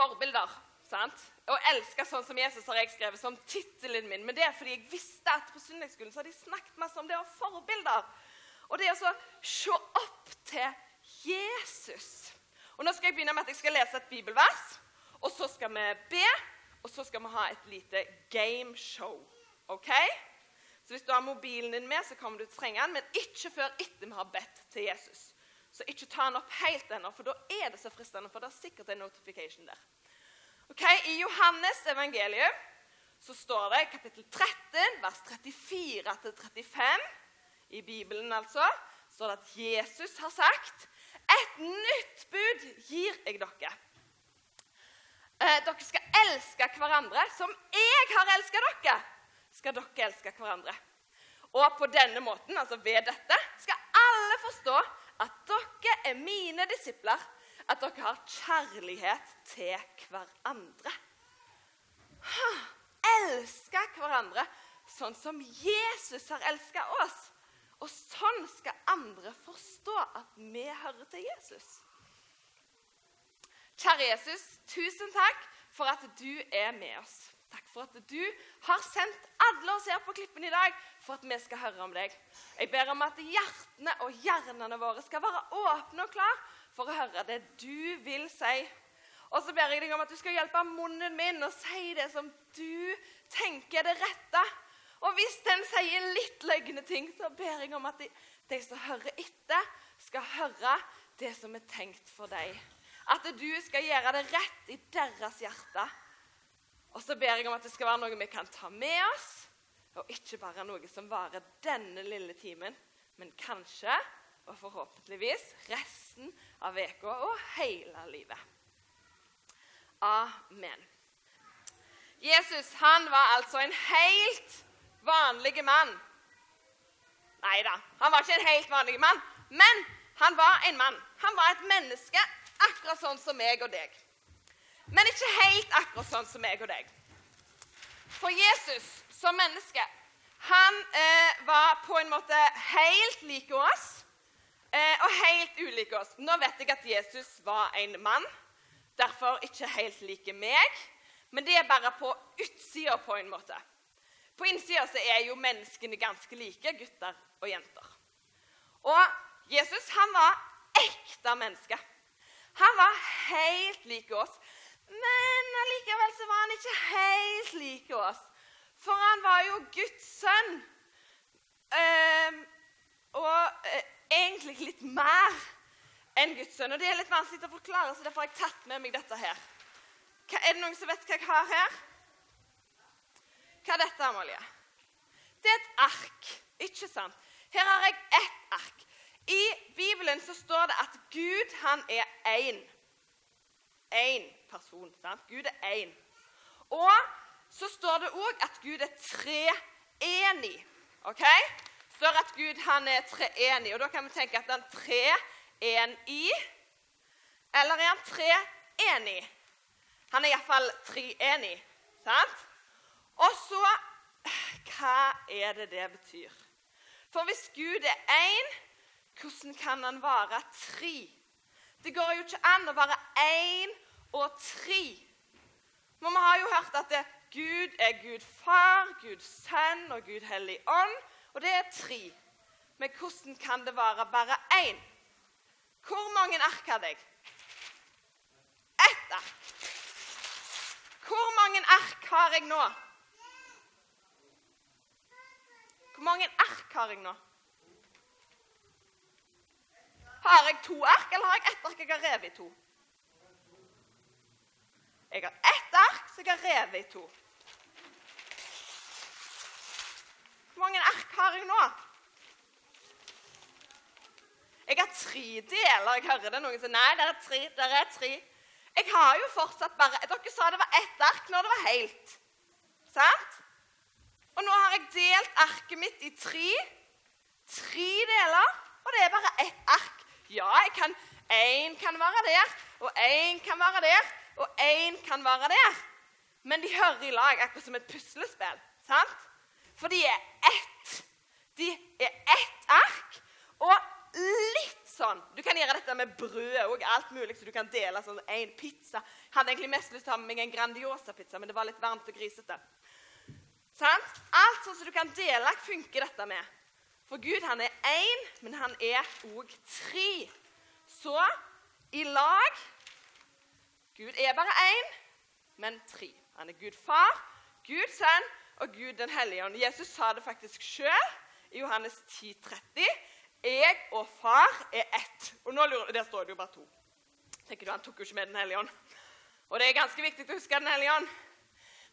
forbilder. sant? Å elske sånn som Jesus har jeg skrevet som tittelen min. Men det er fordi jeg visste at på søndagsskolen så hadde de snakket masse om det å ha forbilder. Og det er å se opp til Jesus. Og Nå skal jeg begynne med at jeg skal lese et bibelvers, og så skal vi be, og så skal vi ha et lite gameshow. OK? Så hvis du har mobilen din med, så kommer du til å trenge den, men ikke før etter vi har bedt til Jesus. Så ikke ta den opp helt ennå, for da er det så fristende, for det er sikkert en notification der. Ok, I Johannes evangelium så står det i kapittel 13, vers 34-35 i Bibelen, altså, står det at Jesus har sagt et nytt bud gir jeg dere. Eh, dere skal elske hverandre som jeg har elsket dere. Skal dere elske hverandre. Og på denne måten, altså ved dette, skal alle forstå at dere er mine disipler, at dere har kjærlighet til hverandre. Elske hverandre sånn som Jesus har elsket oss. Og sånn skal andre forstå at vi hører til Jesus. Kjære Jesus, tusen takk for at du er med oss. Takk for at du har sendt alle oss her på Klippen i dag for at vi skal høre om deg. Jeg ber om at hjertene og hjernene våre skal være åpne og klare for å høre det du vil si. Og så ber jeg deg om at du skal hjelpe munnen min og si det som du tenker er det rette. Og hvis den sier litt løgne ting, så ber jeg om at de, de, som hører etter, skal høre det som er tenkt for deg. At du skal gjøre det rett i deres hjerte. Og så ber jeg om at det skal være noe vi kan ta med oss, og ikke bare noe som varer denne lille timen, men kanskje, og forhåpentligvis, resten av uka og hele livet. Amen. Jesus han var altså en helt vanlig mann. Nei da, han var ikke en helt vanlig mann, men han var en mann. Han var et menneske, akkurat sånn som meg og deg. Men ikke helt akkurat sånn som meg og deg. For Jesus som menneske, han eh, var på en måte helt lik oss eh, og helt ulik oss. Nå vet jeg at Jesus var en mann, derfor ikke helt like meg. Men det er bare på utsida, på en måte. På innsida er jo menneskene ganske like, gutter og jenter. Og Jesus han var ekte menneske. Han var helt lik oss. Men allikevel så var han ikke helt lik oss. For han var jo Guds sønn. Eh, og eh, egentlig litt mer enn Guds sønn. Og det er litt vanskelig å forklare, så derfor har jeg tatt med meg dette her. Hva, er det noen som vet hva jeg har her? Hva er dette, Amalie? Det er et ark. Ikke sant? Her har jeg ett ark. I Bibelen så står det at Gud, han er én. Én person. sant? Gud er én. Og så står det òg at Gud er treenig. OK? Det står at Gud han er treenig. Og da kan vi tenke at han tre-en-i. Eller er han treenig? Han er iallfall treenig. Sant? Og så Hva er det det betyr? For hvis Gud er én, hvordan kan han være tre? Det går jo ikke an å være én og tre. Men vi har jo hørt at det, Gud er Gud far, Gud sønn og Gud hellig ånd. Og det er tre. Men hvordan kan det være bare én? Hvor mange ark hadde jeg? Ett ark. Hvor mange ark har jeg nå? Hvor mange ark har jeg nå? Har jeg to ark, eller har jeg ett ark jeg har revet i to? Jeg har ett ark som jeg har revet i to. Hvor mange ark har jeg nå? Jeg har tre deler. Jeg hører det noen som Nei, det er tre. Det er tre. Jeg har jo fortsatt bare Dere sa det var ett ark når det var helt. Sant? Og nå har jeg delt arket mitt i tre. Tre deler, og det er bare ett ark. Ja, jeg kan Én kan være der, og én kan være der, og én kan være der. Men de hører i lag, akkurat som et puslespill. sant? For de er ett. De er ett ark. Og litt sånn Du kan gjøre dette med brød og alt mulig, så du kan dele sånn en pizza. Jeg hadde egentlig mest lyst til å ha med meg en Grandiosa-pizza, men det var litt varmt og grisete. Sant? Alt sånn som du kan dele, funker dette med. For Gud han er én, men han er òg tre. Så i lag Gud er bare én, men tre. Han er Gud far, Gud sønn og Gud den hellige ånd. Jesus sa det faktisk sjøl i Johannes 10, 30. Jeg og far er ett. Og nå lurer, Der står det jo bare to. Tenker du, Han tok jo ikke med Den hellige ånd. Og det er ganske viktig å huske Den hellige ånd.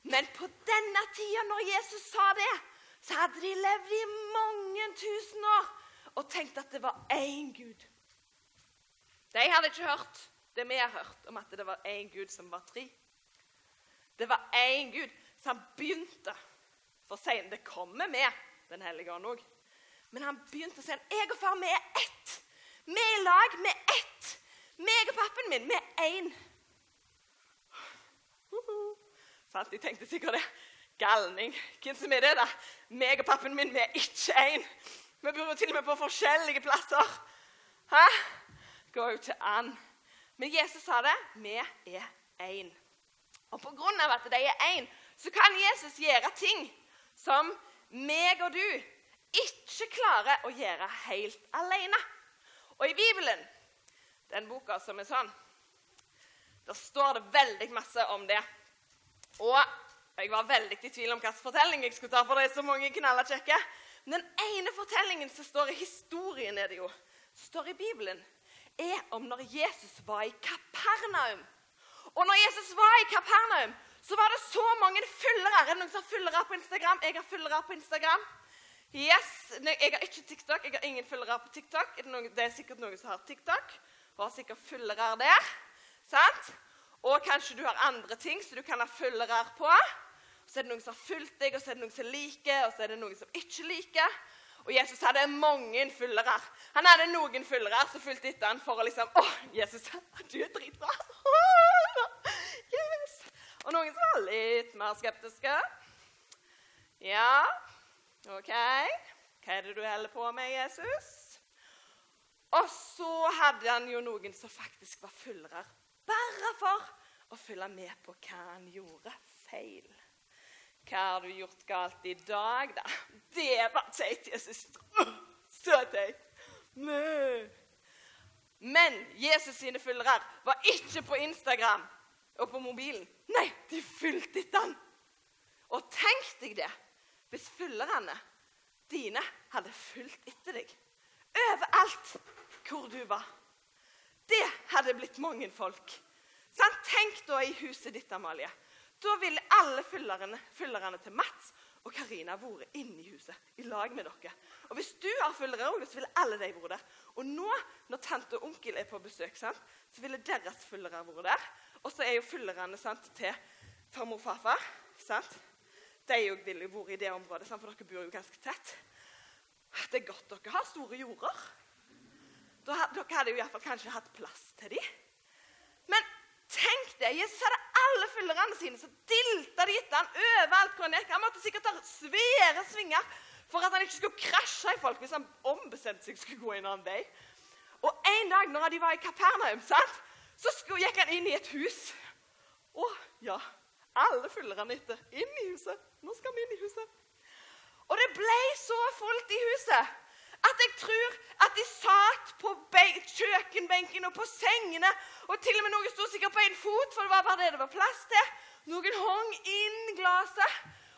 Men på denne tida, når Jesus sa det, så hadde de levd i mange tusen år og tenkte at det var én Gud. De hadde ikke hørt det vi har hørt om at det var én Gud som var tre. Det var én Gud. Han begynte. For senere det kommer med Den hellige ånd òg. Men han begynte å si jeg og far vi er ett. Vi er i lag, vi er ett. Meg og pappen min, vi er én. Sant? De tenkte sikkert det. Galning. Hvem som er det, da? Meg og pappen min, vi er ikke én. Vi bor jo til og med på forskjellige plasser. Hæ? Går jo ikke an. Men Jesus sa det. Vi er én. Og på grunn av at de er én, så kan Jesus gjøre ting som meg og du ikke klarer å gjøre helt alene. Og i Bibelen, den boka som er sånn, der står det veldig masse om det. Og jeg var veldig i tvil om hvilken fortelling jeg skulle ta, for det er så mange knaller kjekke. Den ene fortellingen som står i historien, er det jo, står i Bibelen, er om når Jesus var i Kapernaum. Og når Jesus var i Kapernaum, så var det så mange følgere. Er det noen som har følgere på Instagram? Jeg har følgere på Instagram. Yes, Jeg har ikke TikTok. Jeg har ingen følgere på TikTok. Det er sikkert noen som har TikTok og har sikkert følgere der. sant? Og kanskje du har andre ting som du kan ha følgere på. Så er det noen som har fulgt deg, og så er det noen som liker, og så er det noen som ikke liker. Og Jesus hadde mange følgere. Han hadde noen følgere som fulgte etter han for å liksom Å, Jesus, du er dritbra. Yes. Og noen som var litt mer skeptiske. Ja, OK. Hva er det du holder på med, Jesus? Og så hadde han jo noen som faktisk var følgere bare for å følge med på hva han gjorde feil. Hva har du gjort galt i dag, da? Det var teit, Jesus. Så teit. Men Jesus sine følgere var ikke på Instagram og på mobilen. Nei, de fulgte etter han. Og tenk deg det hvis følgerne dine hadde fulgt etter deg overalt hvor du var. Det hadde blitt mange folk. Sant? tenk da i huset ditt, Amalie. Da ville alle følgerne, følgerne til Mats og Karina vært inne i huset i lag med dere. Og Hvis du har følgere òg, så ville alle de vært der. Og nå når tante og onkel er på besøk, sant, så ville deres følgere vært der. Og så er jo følgerne til farmor og farfar. sant? De òg ville jo vært i det området, sant, for dere bor jo ganske tett. Det er godt dere har store jorder. Dere hadde jo iallfall kanskje hatt plass til dem. Tenk det! Jesus hadde alle følgerne sine, så dilta de etter han overalt hvor han gikk. Han måtte sikkert ta svære svinger for at han ikke skulle krasje i folk hvis han ombestemte seg skulle gå en annen vei. Og en dag når de var i Kapernaum, sant, så gikk han inn i et hus. Å ja, alle følgerne etter. Inn i huset. Nå skal vi inn i huset. Og det ble så fullt i huset at jeg tror at de satt på kjøkkenbenken og på sengene. Og til og med noen sto sikkert på én fot, for det var bare det det var plass til. Noen hang inn glasset,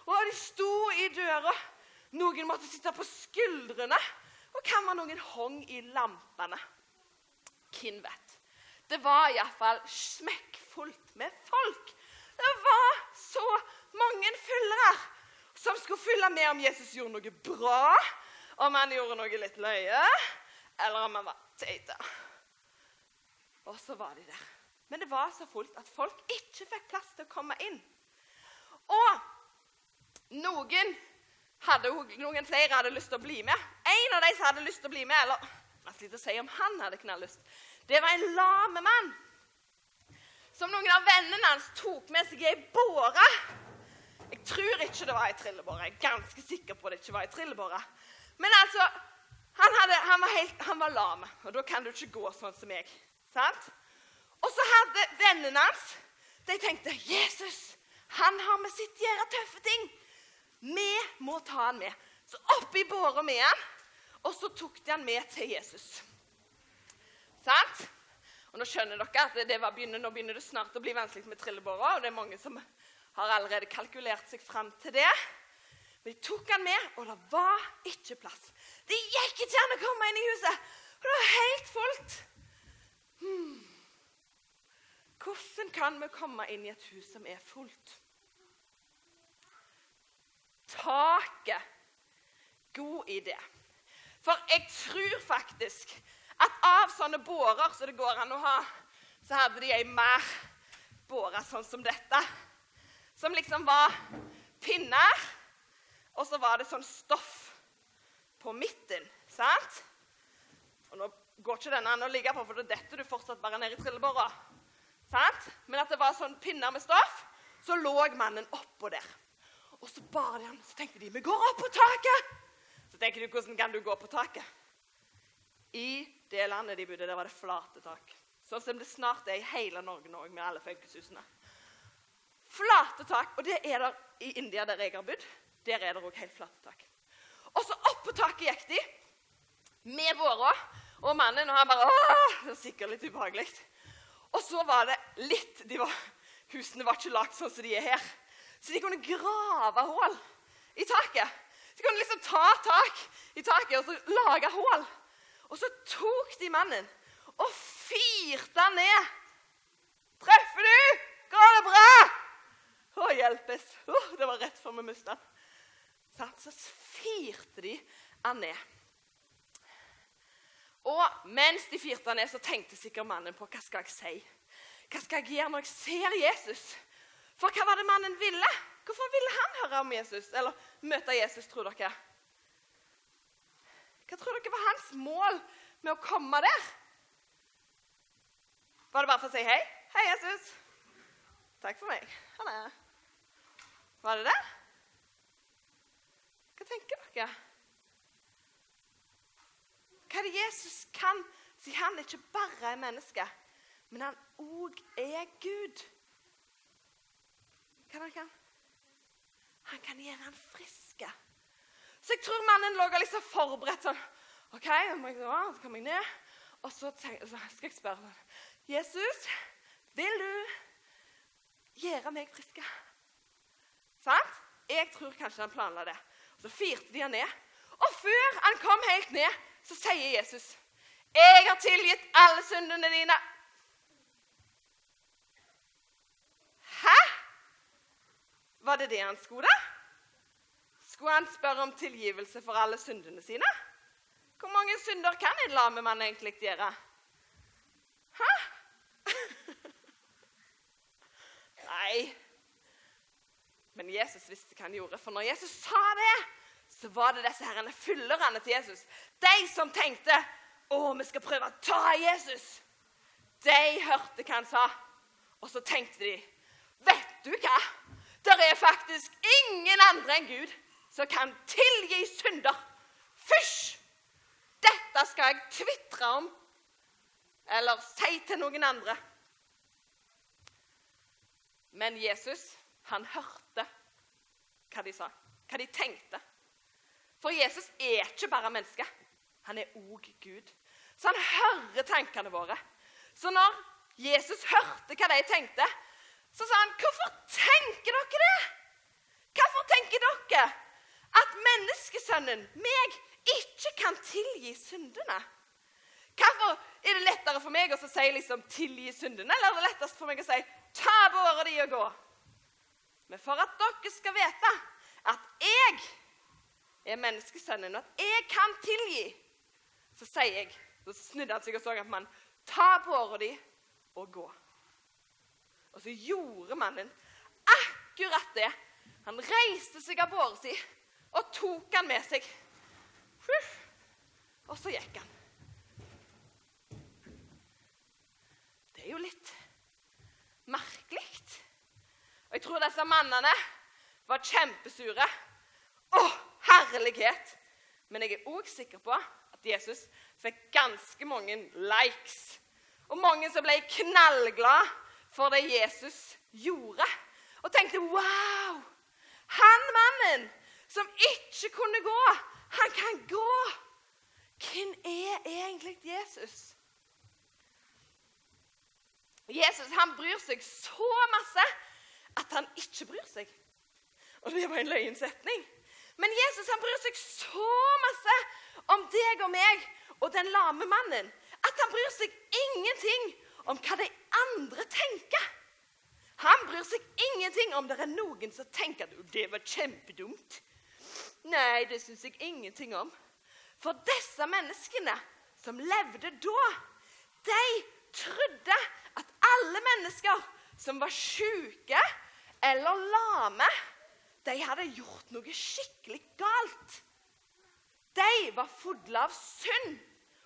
og de sto i døra. Noen måtte sitte på skuldrene. Og hvem var noen hang i lampene? Hvem vet? Det var iallfall smekkfullt med folk. Det var så mange følgere som skulle følge med om Jesus gjorde noe bra, om han gjorde noe litt løye, eller om han var teite. Og så var de der. Men det var så fullt at folk ikke fikk plass til å komme inn. Og noen, hadde, noen flere hadde lyst til å bli med. En av de som hadde lyst til å bli med, eller vanskelig å si om han hadde knalllyst, det var en lame mann som noen av vennene hans tok med seg i ei båre. Jeg tror ikke det var ei trillebåre. Jeg er ganske sikker på det ikke var ei trillebåre. Men altså, Han, hadde, han, var helt, var lam, og da kan du ikke gå sånn som meg. Sant? Og så hadde vennene hans De tenkte Jesus, han har med sitt gjøre tøffe ting. Vi må ta han med. Så opp i båra med han, og så tok de han med til Jesus. Sant? Og Nå skjønner dere at det var begynner, nå begynner det snart å bli vanskelig med trillebåra, Og det er mange som har allerede kalkulert seg fram til det. Men de tok han med, og det var ikke plass. Det gikk ikke an å komme inn i huset, for det var helt fullt. Hmm. Hvordan kan vi komme inn i et hus som er fullt? Taket. God idé. For jeg tror faktisk at av sånne bårer som det går an å ha, så hadde de ei mer båre sånn som dette. Som liksom var pinner, og så var det sånn stoff på midten. Sant? Og nå går ikke denne an å ligge på, for da detter du fortsatt bare ned i trillebåra. Men at det var sånn pinner med stoff, så lå mannen oppå der. Og så bar de han, så tenkte de vi går opp på taket. Så tenker du, hvordan kan du gå på taket? I det landet de bodde, der var det flate tak. Sånn som det snart er i hele Norge nå, med alle funkishusene. Flate tak. Og det er der i India, der jeg har bodd. Der er det òg helt flate tak. Og så opp på taket gikk de med båra. Og mannen og han bare Åh! Det var sikkert litt ubehagelig. Og så var det litt var, Husene var ikke lagd sånn som de er her. Så de kunne grave hull i taket. De kunne liksom ta tak i taket og så lage hull. Og så tok de mannen og fyrte han ned. 'Treffer du? Går det bra?' Å, hjelpes. Oh, det var rett før vi mista han. Så firte de han ned. Og mens de firte han ned, så tenkte sikkert mannen på hva skal jeg si. Hva skal jeg gjøre når jeg ser Jesus? For hva var det mannen ville? Hvorfor ville han høre om Jesus? Eller møte Jesus, tror dere? Hva tror dere var hans mål med å komme der? Var det bare for å si hei? Hei, Jesus. Takk for meg. Ha det. Var det det? Tenker dere? Hva er det Jesus kan, siden han ikke bare er menneske, men han òg er Gud? Hva han kan? Han kan gjøre han friske. Så jeg tror mannen lå og liksom forberedt sånn OK, så kommer jeg ned. Og så, tenk, så skal jeg spørre sånn Jesus, vil du gjøre meg friske? Sant? Jeg tror kanskje han planla det. Så firte de han ned. Og før han kom helt ned, så sier Jesus, 'Jeg har tilgitt alle syndene dine.' Hæ? Var det det han skulle, da? Skulle han spørre om tilgivelse for alle syndene sine? Hvor mange synder kan en lamemann egentlig gjøre? Hæ? Nei. Men Jesus visste hva han gjorde. For når Jesus sa det, så var det disse herrene fyllerne til Jesus. De som tenkte å, vi skal prøve å ta Jesus. De hørte hva han sa, og så tenkte de Vet du hva? Det er faktisk ingen andre enn Gud som kan tilgi synder. Fysj! Dette skal jeg tvitre om eller si til noen andre. Men Jesus, han hørte hva de sa, hva de tenkte. For Jesus er ikke bare menneske. Han er òg Gud. Så han hører tankene våre. Så når Jesus hørte hva de tenkte, så sa han, 'Hvorfor tenker dere det?' Hvorfor tenker dere at menneskesønnen, meg, ikke kan tilgi syndene? Hvorfor er det lettere for meg å si liksom, 'tilgi syndene', eller er det lettest for meg å si 'ta båret di og gå'? Men for at dere skal vite at jeg er menneskesønnen, og at jeg kan tilgi, så sier jeg Så snudde han seg og så at mannen 'ta båret di og gå'. Og så gjorde mannen akkurat det. Han reiste seg av båret si og tok han med seg. Og så gikk han. Det er jo litt merkelig. Og jeg tror disse mannene var kjempesure. Å, herlighet! Men jeg er òg sikker på at Jesus fikk ganske mange likes. Og mange som ble knallglade for det Jesus gjorde. Og tenkte wow! Han mannen som ikke kunne gå, han kan gå. Hvem er egentlig Jesus? Jesus han bryr seg så masse at han ikke bryr seg. Og det var en løgnsetning. Men Jesus han bryr seg så masse om deg og meg og den lame mannen at han bryr seg ingenting om hva de andre tenker. Han bryr seg ingenting om det er noen som tenker at det var kjempedumt. Nei, det syns jeg ingenting om. For disse menneskene som levde da, de trodde at alle mennesker som var syke eller lame, de hadde gjort noe skikkelig galt. De var fulle av synd,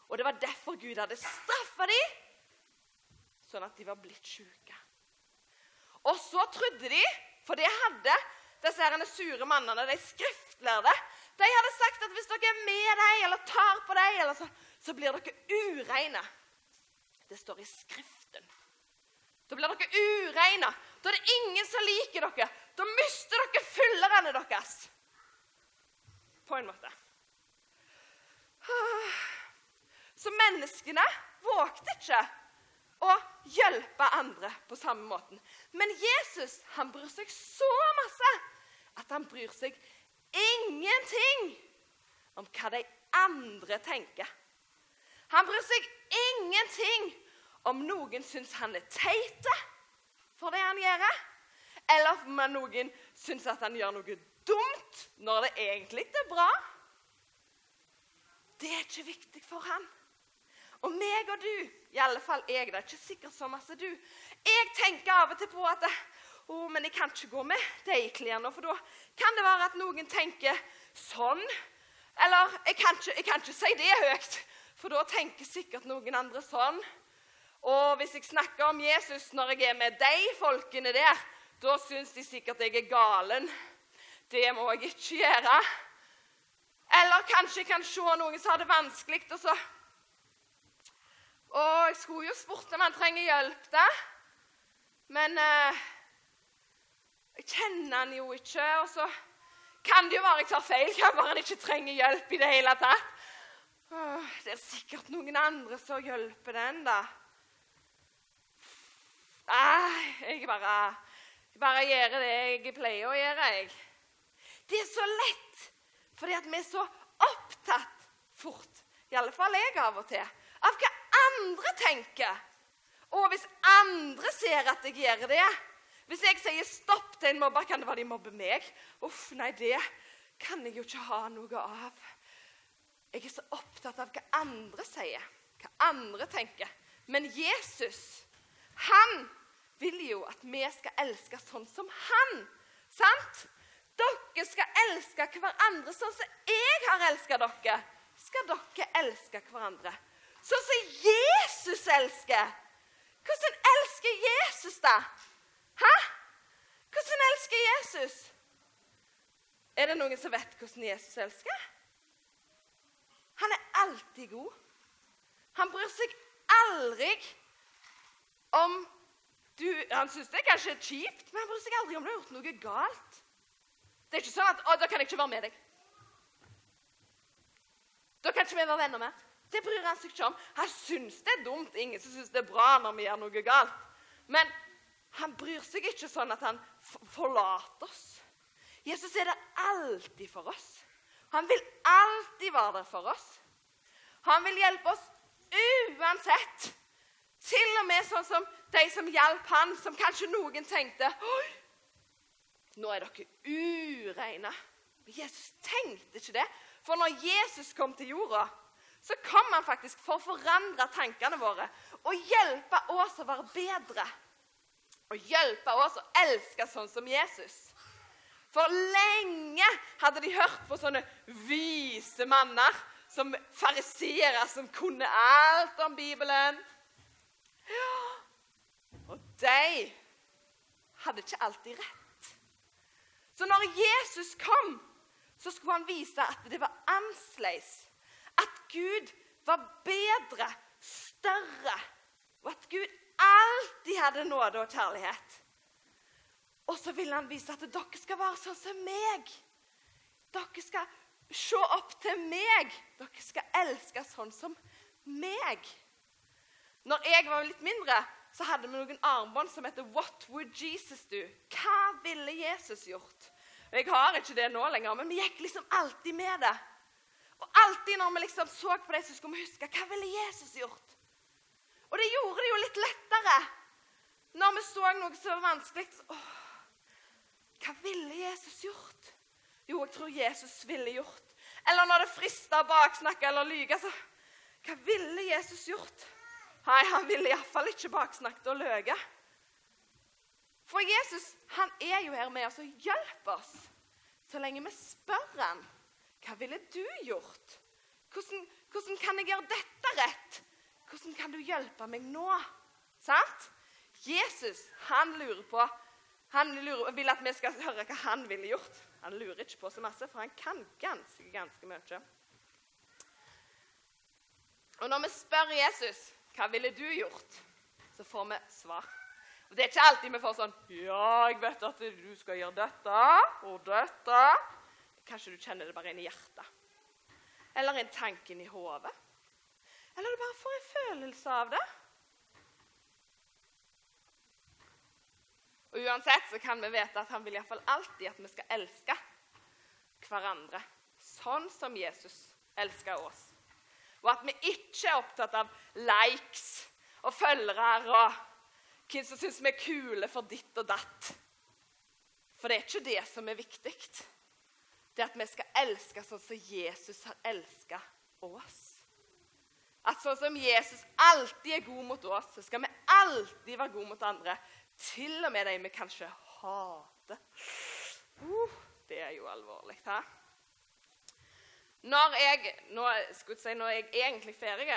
og det var derfor Gud hadde straffa dem, sånn at de var blitt syke. Og så trodde de, for det hadde disse her sure mannene, de skriftlærde De hadde sagt at hvis dere er med dem eller tar på dem, så, så blir dere ureine. Det står i Skriften. Da blir dere ureine. Da er det ingen som liker dere. Da mister dere følgerne deres. På en måte. Så menneskene vågte ikke å hjelpe andre på samme måten. Men Jesus han bryr seg så masse at han bryr seg ingenting om hva de andre tenker. Han bryr seg ingenting om noen syns han er teit for det han gjør, eller om noen syns at han gjør noe dumt når det egentlig er bra. Det er ikke viktig for han. Og meg og du, i alle fall jeg, det er ikke sikkert så masse du Jeg tenker av og til på at å, men jeg kan ikke gå med de klærne, for da kan det være at noen tenker sånn. Eller jeg kan, ikke, jeg kan ikke si det høyt, for da tenker sikkert noen andre sånn. Og hvis jeg snakker om Jesus når jeg er med de folkene der, da syns de sikkert jeg er galen. Det må jeg ikke gjøre. Eller kanskje jeg kan se noen som har det vanskelig, og så og jeg skulle jo spurt om han trenger hjelp, da. Men eh, jeg kjenner han jo ikke. Og så kan det jo være jeg tar feil. Kan være han ikke trenger hjelp i det hele tatt. Det er sikkert noen andre som hjelper den, da. Nei, jeg bare, bare gjør det jeg pleier å gjøre, jeg. Det er så lett, fordi at vi er så opptatt fort, i alle fall jeg av og til, av hva andre tenker. Og hvis andre ser at jeg gjør det Hvis jeg sier stopp til en mobber, kan det være de mobber meg. Uff, nei, det kan jeg jo ikke ha noe av. Jeg er så opptatt av hva andre sier, hva andre tenker. Men Jesus, han vil jo at vi skal elske sånn som han. Sant? Dere skal elske hverandre sånn som jeg har elska dere. Skal dere elske hverandre Sånn som Jesus elsker. Hvordan elsker Jesus, da? Hæ? Hvordan elsker Jesus? Er det noen som vet hvordan Jesus elsker? Han er alltid god. Han bryr seg aldri om du, Han syns det er kanskje kjipt, men han bryr seg aldri om du har gjort noe galt. Det er ikke sånn at 'Å, da kan jeg ikke være med deg'. Da kan ikke vi være venner mer. Det bryr han seg ikke om. Han syns det er dumt. Ingen som syns det er bra når vi gjør noe galt. Men han bryr seg ikke sånn at han forlater oss. Jesus er der alltid for oss. Han vil alltid være der for oss. Han vil hjelpe oss uansett. Til og med sånn som de som hjalp han, som kanskje noen tenkte Oi, nå er dere ureine. Men Jesus tenkte ikke det. For når Jesus kom til jorda, så kom han faktisk for å forandre tankene våre og hjelpe oss å være bedre. Og hjelpe oss å elske sånn som Jesus. For lenge hadde de hørt på sånne vise manner som fariseere som kunne alt om Bibelen. Ja. Og de hadde ikke alltid rett. Så når Jesus kom, så skulle han vise at det var annerledes Gud var bedre, større, og at Gud alltid hadde nåde og kjærlighet. Og så vil han vise at dere skal være sånn som meg. Dere skal se opp til meg. Dere skal elske sånn som meg. Når jeg var litt mindre, så hadde vi noen armbånd som heter 'What would Jesus do?' Hva ville Jesus gjort? Og Jeg har ikke det nå lenger, men vi gikk liksom alltid med det. Og alltid når vi liksom så på det, så skulle vi huske hva ville Jesus gjort? Og det gjorde det jo litt lettere når vi så noe som var vanskelig. så, Åh, hva ville Jesus gjort? Jo, jeg tror Jesus ville gjort. Eller når det frista å baksnakke eller lyge, så Hva ville Jesus gjort? Nei, han ville iallfall ikke baksnakket og løye. For Jesus han er jo her med oss og hjelper oss så lenge vi spør han, hva ville du gjort? Hvordan, hvordan kan jeg gjøre dette rett? Hvordan kan du hjelpe meg nå? Sant? Jesus han lurer på han lurer, vil at vi skal høre hva han ville gjort. Han lurer ikke på så masse, for han kan ganske, ganske mye. Og når vi spør Jesus hva ville du gjort, så får vi svar. Og Det er ikke alltid vi får sånn Ja, jeg vet at du skal gjøre dette og dette. Kanskje du kjenner det bare inn i hjertet. Eller en tanke i hodet. Eller du bare får en følelse av det. Og Uansett så kan vi vite at han vil iallfall alltid at vi skal elske hverandre sånn som Jesus elsker oss. Og at vi ikke er opptatt av likes og følgere og hvem som syns vi er kule for ditt og datt. For det er ikke det som er viktig. Det at vi skal elske sånn som Jesus har elska oss. At sånn som Jesus alltid er god mot oss, så skal vi alltid være gode mot andre. Til og med de vi kanskje hater. Uh, det er jo alvorlig. Hæ? Når jeg, nå, si, når jeg er egentlig ferdig,